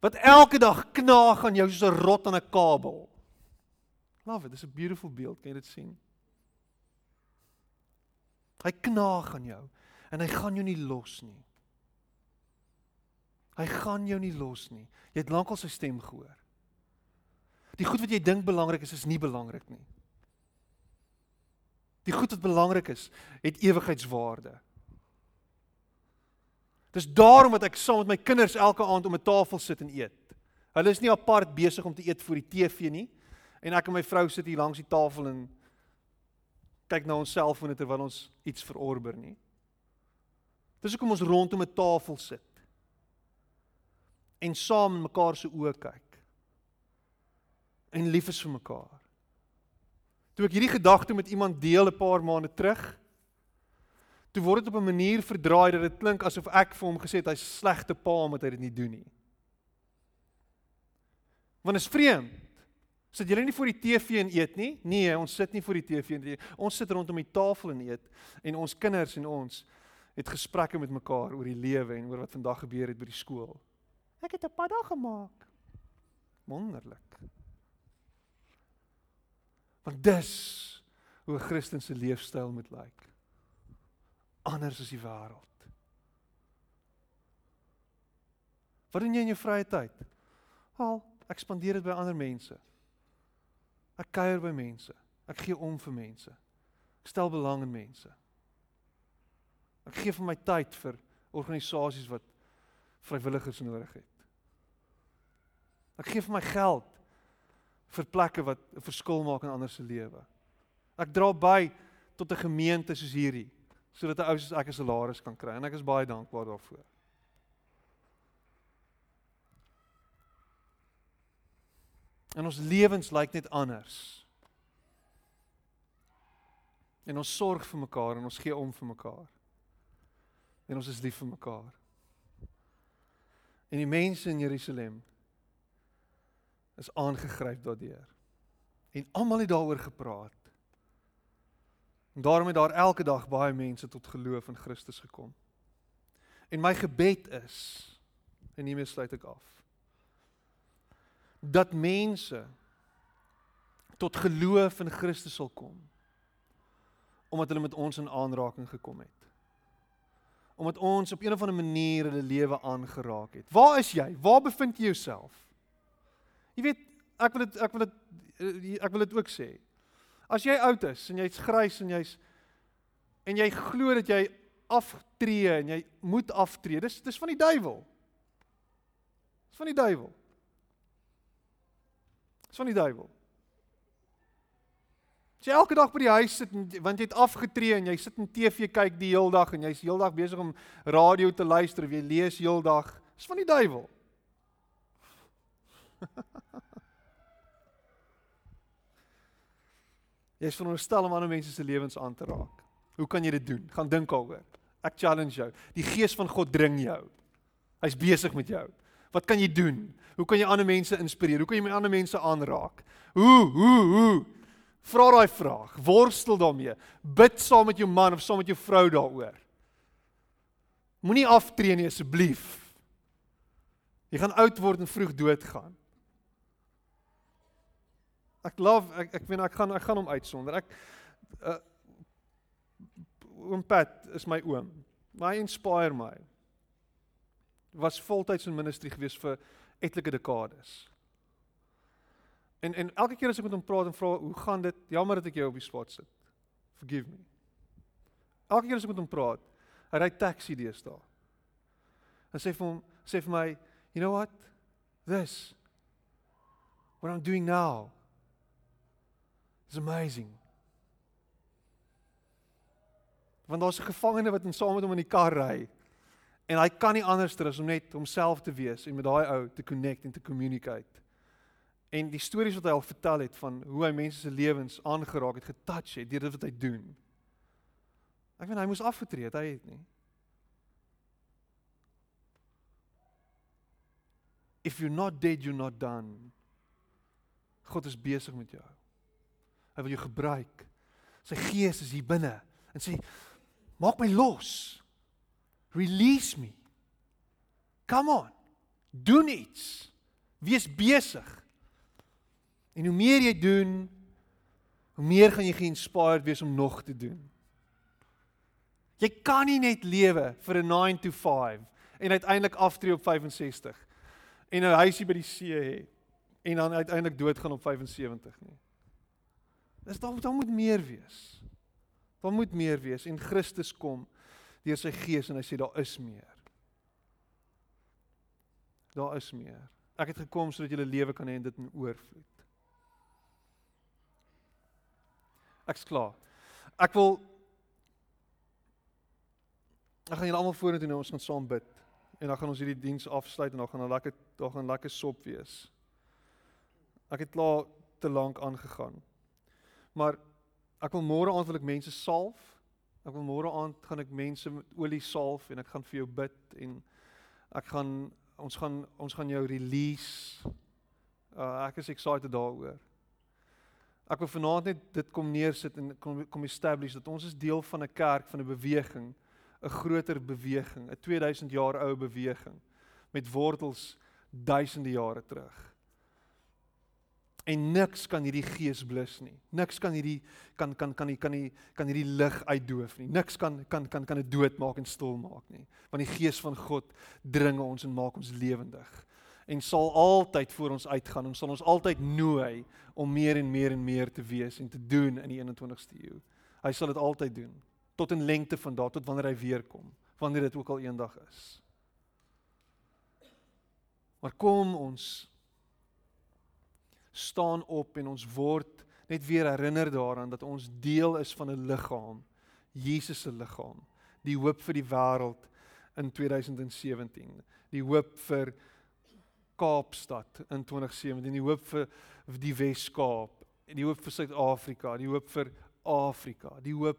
Wat elke dag knaag aan jou soos 'n rot aan 'n kabel. Love it, dis 'n beautiful beeld, kan jy dit sien? Hy knaag aan jou en hy gaan jou nie los nie. Hy gaan jou nie los nie. Jy het lankal sy stem gehoor. Die goed wat jy dink belangrik is, is nie belangrik nie. Die goed wat belangrik is, het ewigheidswaarde. Dis daarom dat ek saam met my kinders elke aand om 'n tafel sit en eet. Hulle is nie apart besig om te eet voor die TV nie en ek en my vrou sit hier langs die tafel en kyk na ons selfone terwyl ons iets verorber nie. Dis hoekom ons rondom 'n tafel sit en saam in mekaar se oë kyk en lief is vir mekaar. Toe ek hierdie gedagte met iemand deel 'n paar maande terug, toe word dit op 'n manier verdraai dat dit klink asof ek vir hom gesê het hy's slegte pa omdat hy dit nie doen nie. Want is vreemd. Sit julle nie voor die TV en eet nie? Nee, ons sit nie voor die TV en eet. Ons sit rondom die tafel en eet en ons kinders en ons het gesprekke met mekaar oor die lewe en oor wat vandag gebeur het by die skool. Ek het 'n padda gemaak. Wonderlik. Want dis hoe 'n Christen se leefstyl moet lyk. Anders as die wêreld. Wat doen jy in jou vrye tyd? Al, ek spandeer dit by ander mense. Ek kuier by mense. Ek gee om vir mense. Ek stel belang in mense. Ek gee vir my tyd vir organisasies wat vrywilligers nodig het. Ek gee vir my geld vir plekke wat 'n verskil maak in ander se lewe. Ek dra by tot 'n gemeente soos hierdie sodat 'n ou soos ek 'n salaris kan kry en ek is baie dankbaar daarvoor. En ons lewens lyk net anders. En ons sorg vir mekaar en ons gee om vir mekaar. En ons is lief vir mekaar. En die mense in Jerusalem is aangegryp daardeur. En almal het daaroor gepraat. En daarom het daar elke dag baie mense tot geloof in Christus gekom. En my gebed is en hiermee sluit ek af. Dat mense tot geloof in Christus sal kom omdat hulle met ons in aanraking gekom het. Omdat ons op 'n of ander manier hulle lewe aangeraak het. Waar is jy? Waar bevind jy jouself? Jy weet, ek wil dit ek wil dit eh, ek wil dit ook sê. As jy oud is en jy's grys en jy's en jy glo dat jy aftree en jy moet aftree, dis dis van die duiwel. Dis van die duiwel. Dis van die duiwel. As jy elke dag by die huis sit want jy het afgetree en jy sit in TV kyk die hele dag en jy's heeldag besig om radio te luister of jy lees heeldag, dis van die duiwel. jy is veronderstel om ander mense se lewens aan te raak. Hoe kan jy dit doen? Gaan dink daaroor. Ek challenge jou. Die gees van God dring jou. Hy's besig met jou. Wat kan jy doen? Hoe kan jy ander mense inspireer? Hoe kan jy met ander mense aanraak? Hoe, hoe, hoe? Vra daai vraag. Worstel daarmee. Bid saam met jou man of saam met jou vrou daaroor. Moenie aftree nie asseblief. Jy gaan oud word en vroeg doodgaan. Ek love ek ek weet ek gaan ek gaan hom uitsonder. Ek uh, oom Pat is my oom. Maar hy inspireer my. Was voltyds in ministry gewees vir etlike dekades. En en elke keer as ek met hom praat en vra hoe gaan dit? Jammer dat ek jou op die spot sit. Forgive me. Elke keer as ek met hom praat, hy ry taxi deesdae. En sê vir hom, sê vir my, you know what? This what I'm doing now is amazing. Want daar's 'n gevangene wat in saam met hom in die kar ry. En hy kan nie anders as om net homself te wees en met daai ou te connect en te communicate. En die stories wat hy al vertel het van hoe hy mense se lewens aangeraak het, getouch het deur dit wat hy doen. Ek weet hy moes afgetree het, hy het nie. If you're not dead, you're not done. God is besig met jou. Hy wil jou gebruik. Sy gees is hier binne en sê maak my los. Release me. Come on. Doen iets. Wees besig. En hoe meer jy doen, hoe meer gaan jy geïnspireerd wees om nog te doen. Jy kan nie net lewe vir 'n 9 to 5 en uiteindelik aftree op 65 en 'n huisie by die see hê en dan uiteindelik doodgaan op 75 nie. Dis daar daar moet meer wees. Daar moet meer wees en Christus kom deur sy gees en hy sê daar is meer. Daar is meer. Ek het gekom sodat 'n lewe kan hê en dit in oorvloed. Ek's klaar. Ek wil Ek gaan julle almal vorentoe nou ons gaan saam bid en dan gaan ons hierdie diens afsluit en dan gaan 'n lekker daar gaan lekker sop wees. Ek het klaar te lank aangegaan. Maar ek wil môre aand wil ek mense salf. Ek wil môre aand gaan ek mense met olie salf en ek gaan vir jou bid en ek gaan ons gaan ons gaan jou release. Uh, ek is excited daaroor. Ek wil vanaand net dit kom neersit en kom kom establish dat ons is deel van 'n kerk, van 'n beweging, 'n groter beweging, 'n 2000 jaar ou beweging met wortels duisende jare terug. En niks kan hierdie gees blus nie. Niks kan hierdie kan kan kan kan nie kan hierdie lig uitdoof nie. Niks kan kan kan kan dit doodmaak en stil maak nie. Want die gees van God dring ons en maak ons lewendig en sal altyd voor ons uitgaan en sal ons altyd nooi om meer en meer en meer te wees en te doen in die 21ste eeu. Hy sal dit altyd doen tot in lengte van daardie tot wanneer hy weer kom, wanneer dit ook al eendag is. Maar kom ons staan op en ons word net weer herinner daaraan dat ons deel is van 'n liggaam, Jesus se liggaam, die hoop vir die wêreld in 2017, die hoop vir Kaapstad in 2017, die hoop vir die Wes-Kaap, die hoop vir Suid-Afrika, die hoop vir Afrika, die hoop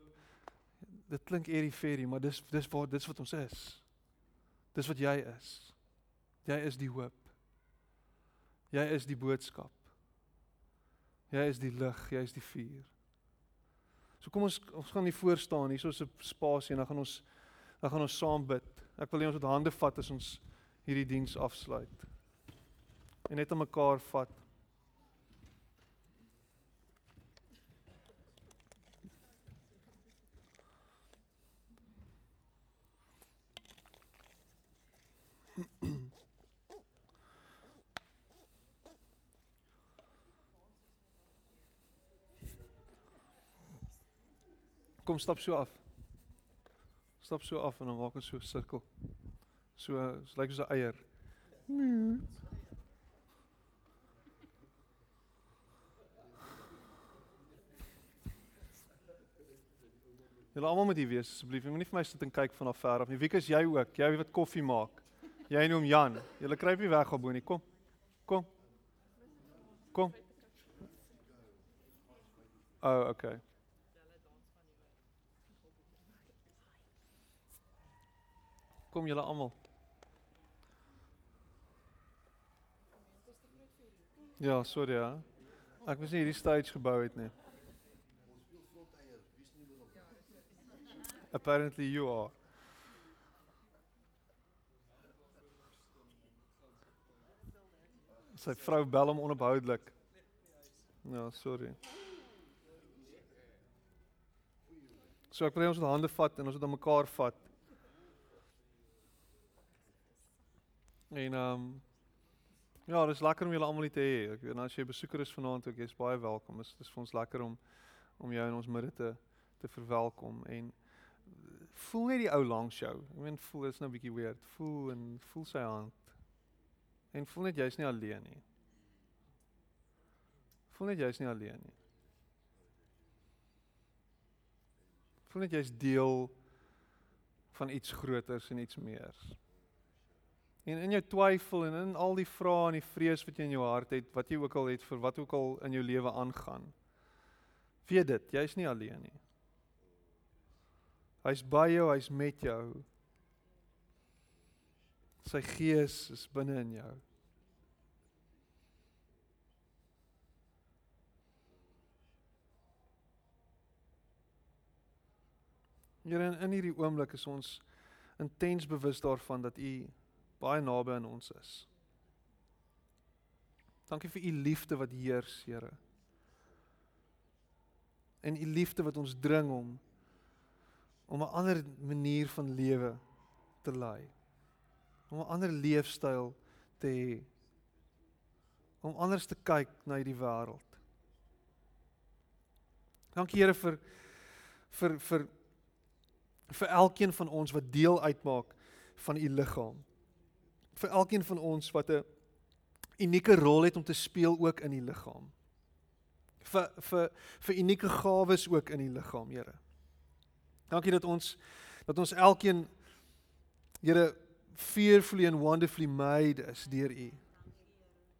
dit klink eerie ferry, maar dis dis wat dis wat ons is. Dis wat jy is. Jy is die hoop. Jy is die boodskap. Jy is die lig, jy is die vuur. So kom ons ons gaan nie voor staan hier soos 'n spasie en dan gaan ons dan gaan ons saam bid. Ek wil hê ons moet hande vat as ons hierdie diens afsluit en net aan mekaar vat. Kom stap so af. Stap so af en dan maak ons so 'n sirkel. So, so lyk soos 'n eier. Julle almal moet hier wees asseblief. Jy moenie vir my sit en kyk van af ver af nie. Wie is jy ook? Jy wat koffie maak. Jy hom Jan. Julle kruip nie weg op boenie. Kom. Kom. Kom. Oh, okay. Kom julle almal. Ja, sorry ja. Ek was nie hierdie stage gebou het. Apparently you are. Sy vrou bel hom onophoudelik. Ja, sorry. So ek wil ons moet hande vat en ons moet aan mekaar vat. En ehm um, ja, dis lekker om julle almal hier te hê. Ek weet as jy besoeker is vanaand ook, jy's baie welkom. Dit is vir ons lekker om om jou in ons midde te te verwelkom en voel net die ou langs jou. Ek meen voel is nou 'n bietjie weird. Voel en voel sy hand. En voel net jy's nie alleen nie. Voel net jy's nie alleen nie. Voel net jy's deel van iets groters en iets meers. En in jou twyfel en in al die vrae en die vrees wat jy in jou hart het, wat jy ook al het vir wat ook al in jou lewe aangaan. Weet dit, jy's nie alleen nie. Hy's by jou, hy's met jou. Sy gees is binne in jou. Here in, in hierdie oomblik is ons intens bewus daarvan dat U baie naby aan ons is. Dankie vir U liefde wat heers, Here. En U liefde wat ons dring om om 'n ander manier van lewe te lei. Om 'n ander leefstyl te hê. Om anders te kyk na hierdie wêreld. Dankie Here vir vir vir vir elkeen van ons wat deel uitmaak van u liggaam. Vir elkeen van ons wat 'n unieke rol het om te speel ook in die liggaam. Vir vir vir unieke gawes ook in die liggaam, Here. Dankie dat ons dat ons elkeen Here fearfully and wonderfully made is deur U.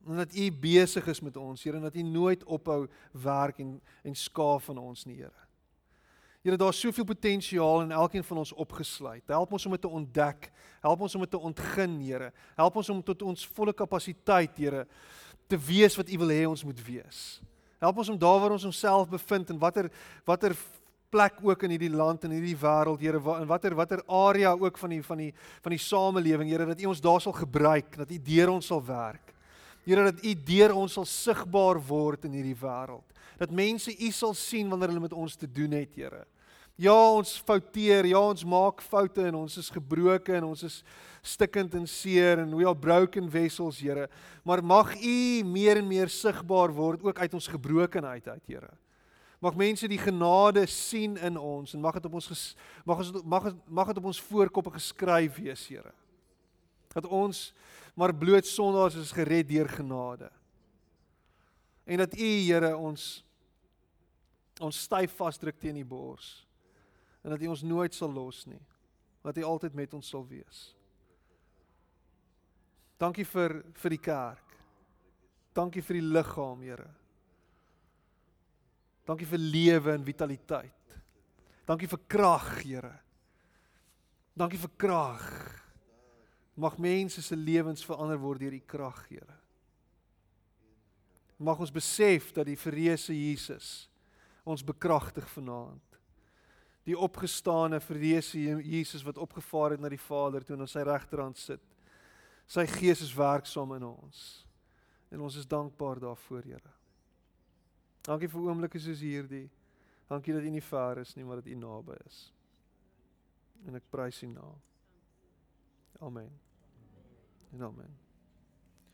En dat U besig is met ons, Here, en dat U nooit ophou werk en en skaaf van ons nie, Here. Here, daar's soveel potensiaal in elkeen van ons opgesluit. Help ons om dit te ontdek. Help ons om dit te ontgin, Here. Help ons om tot ons volle kapasiteit, Here, te wees wat U wil hê ons moet wees. Help ons om daar waar ons onsself bevind en watter watter plek ook in hierdie land en hierdie wêreld, Here, in watter watter area ook van die van die van die samelewing, Here, dat U ons daar sal gebruik, dat U deur ons sal werk. Here, dat U deur ons sal sigbaar word in hierdie wêreld. Dat mense U sal sien wanneer hulle met ons te doen het, Here. Ja, ons fouteer, ja, ons maak foute en ons is gebroken en ons is stikkend en seer en we are broken vessels, Here. Maar mag U meer en meer sigbaar word ook uit ons gebrokenheid uit, Here. Mag mense die genade sien in ons en mag dit op ons ges, mag ons mag mag dit op ons voorkoppe geskryf wees, Here. Dat ons maar bloot sondaars is gered deur genade. En dat U, Here, ons ons styf vasdruk teen die bors en dat U ons nooit sal los nie. Dat U altyd met ons sal wees. Dankie vir vir die kerk. Dankie vir die liggaam, Here. Dankie vir lewe en vitaliteit. Dankie vir krag, Here. Dankie vir krag. Mag mense se lewens verander word deur U krag, Here. Mag ons besef dat die verreëse Jesus ons bekragtig vanaand die opgestane verreëse Jesus wat opgevaar het na die Vader toe aan sy regterhand sit. Sy Gees is werksaam in ons. En ons is dankbaar daarvoor, Here. Dankie vir oomblikke soos hierdie. Dankie dat U nie ver is nie, maar dat U naby is. En ek prys U naam. Amen. En amen.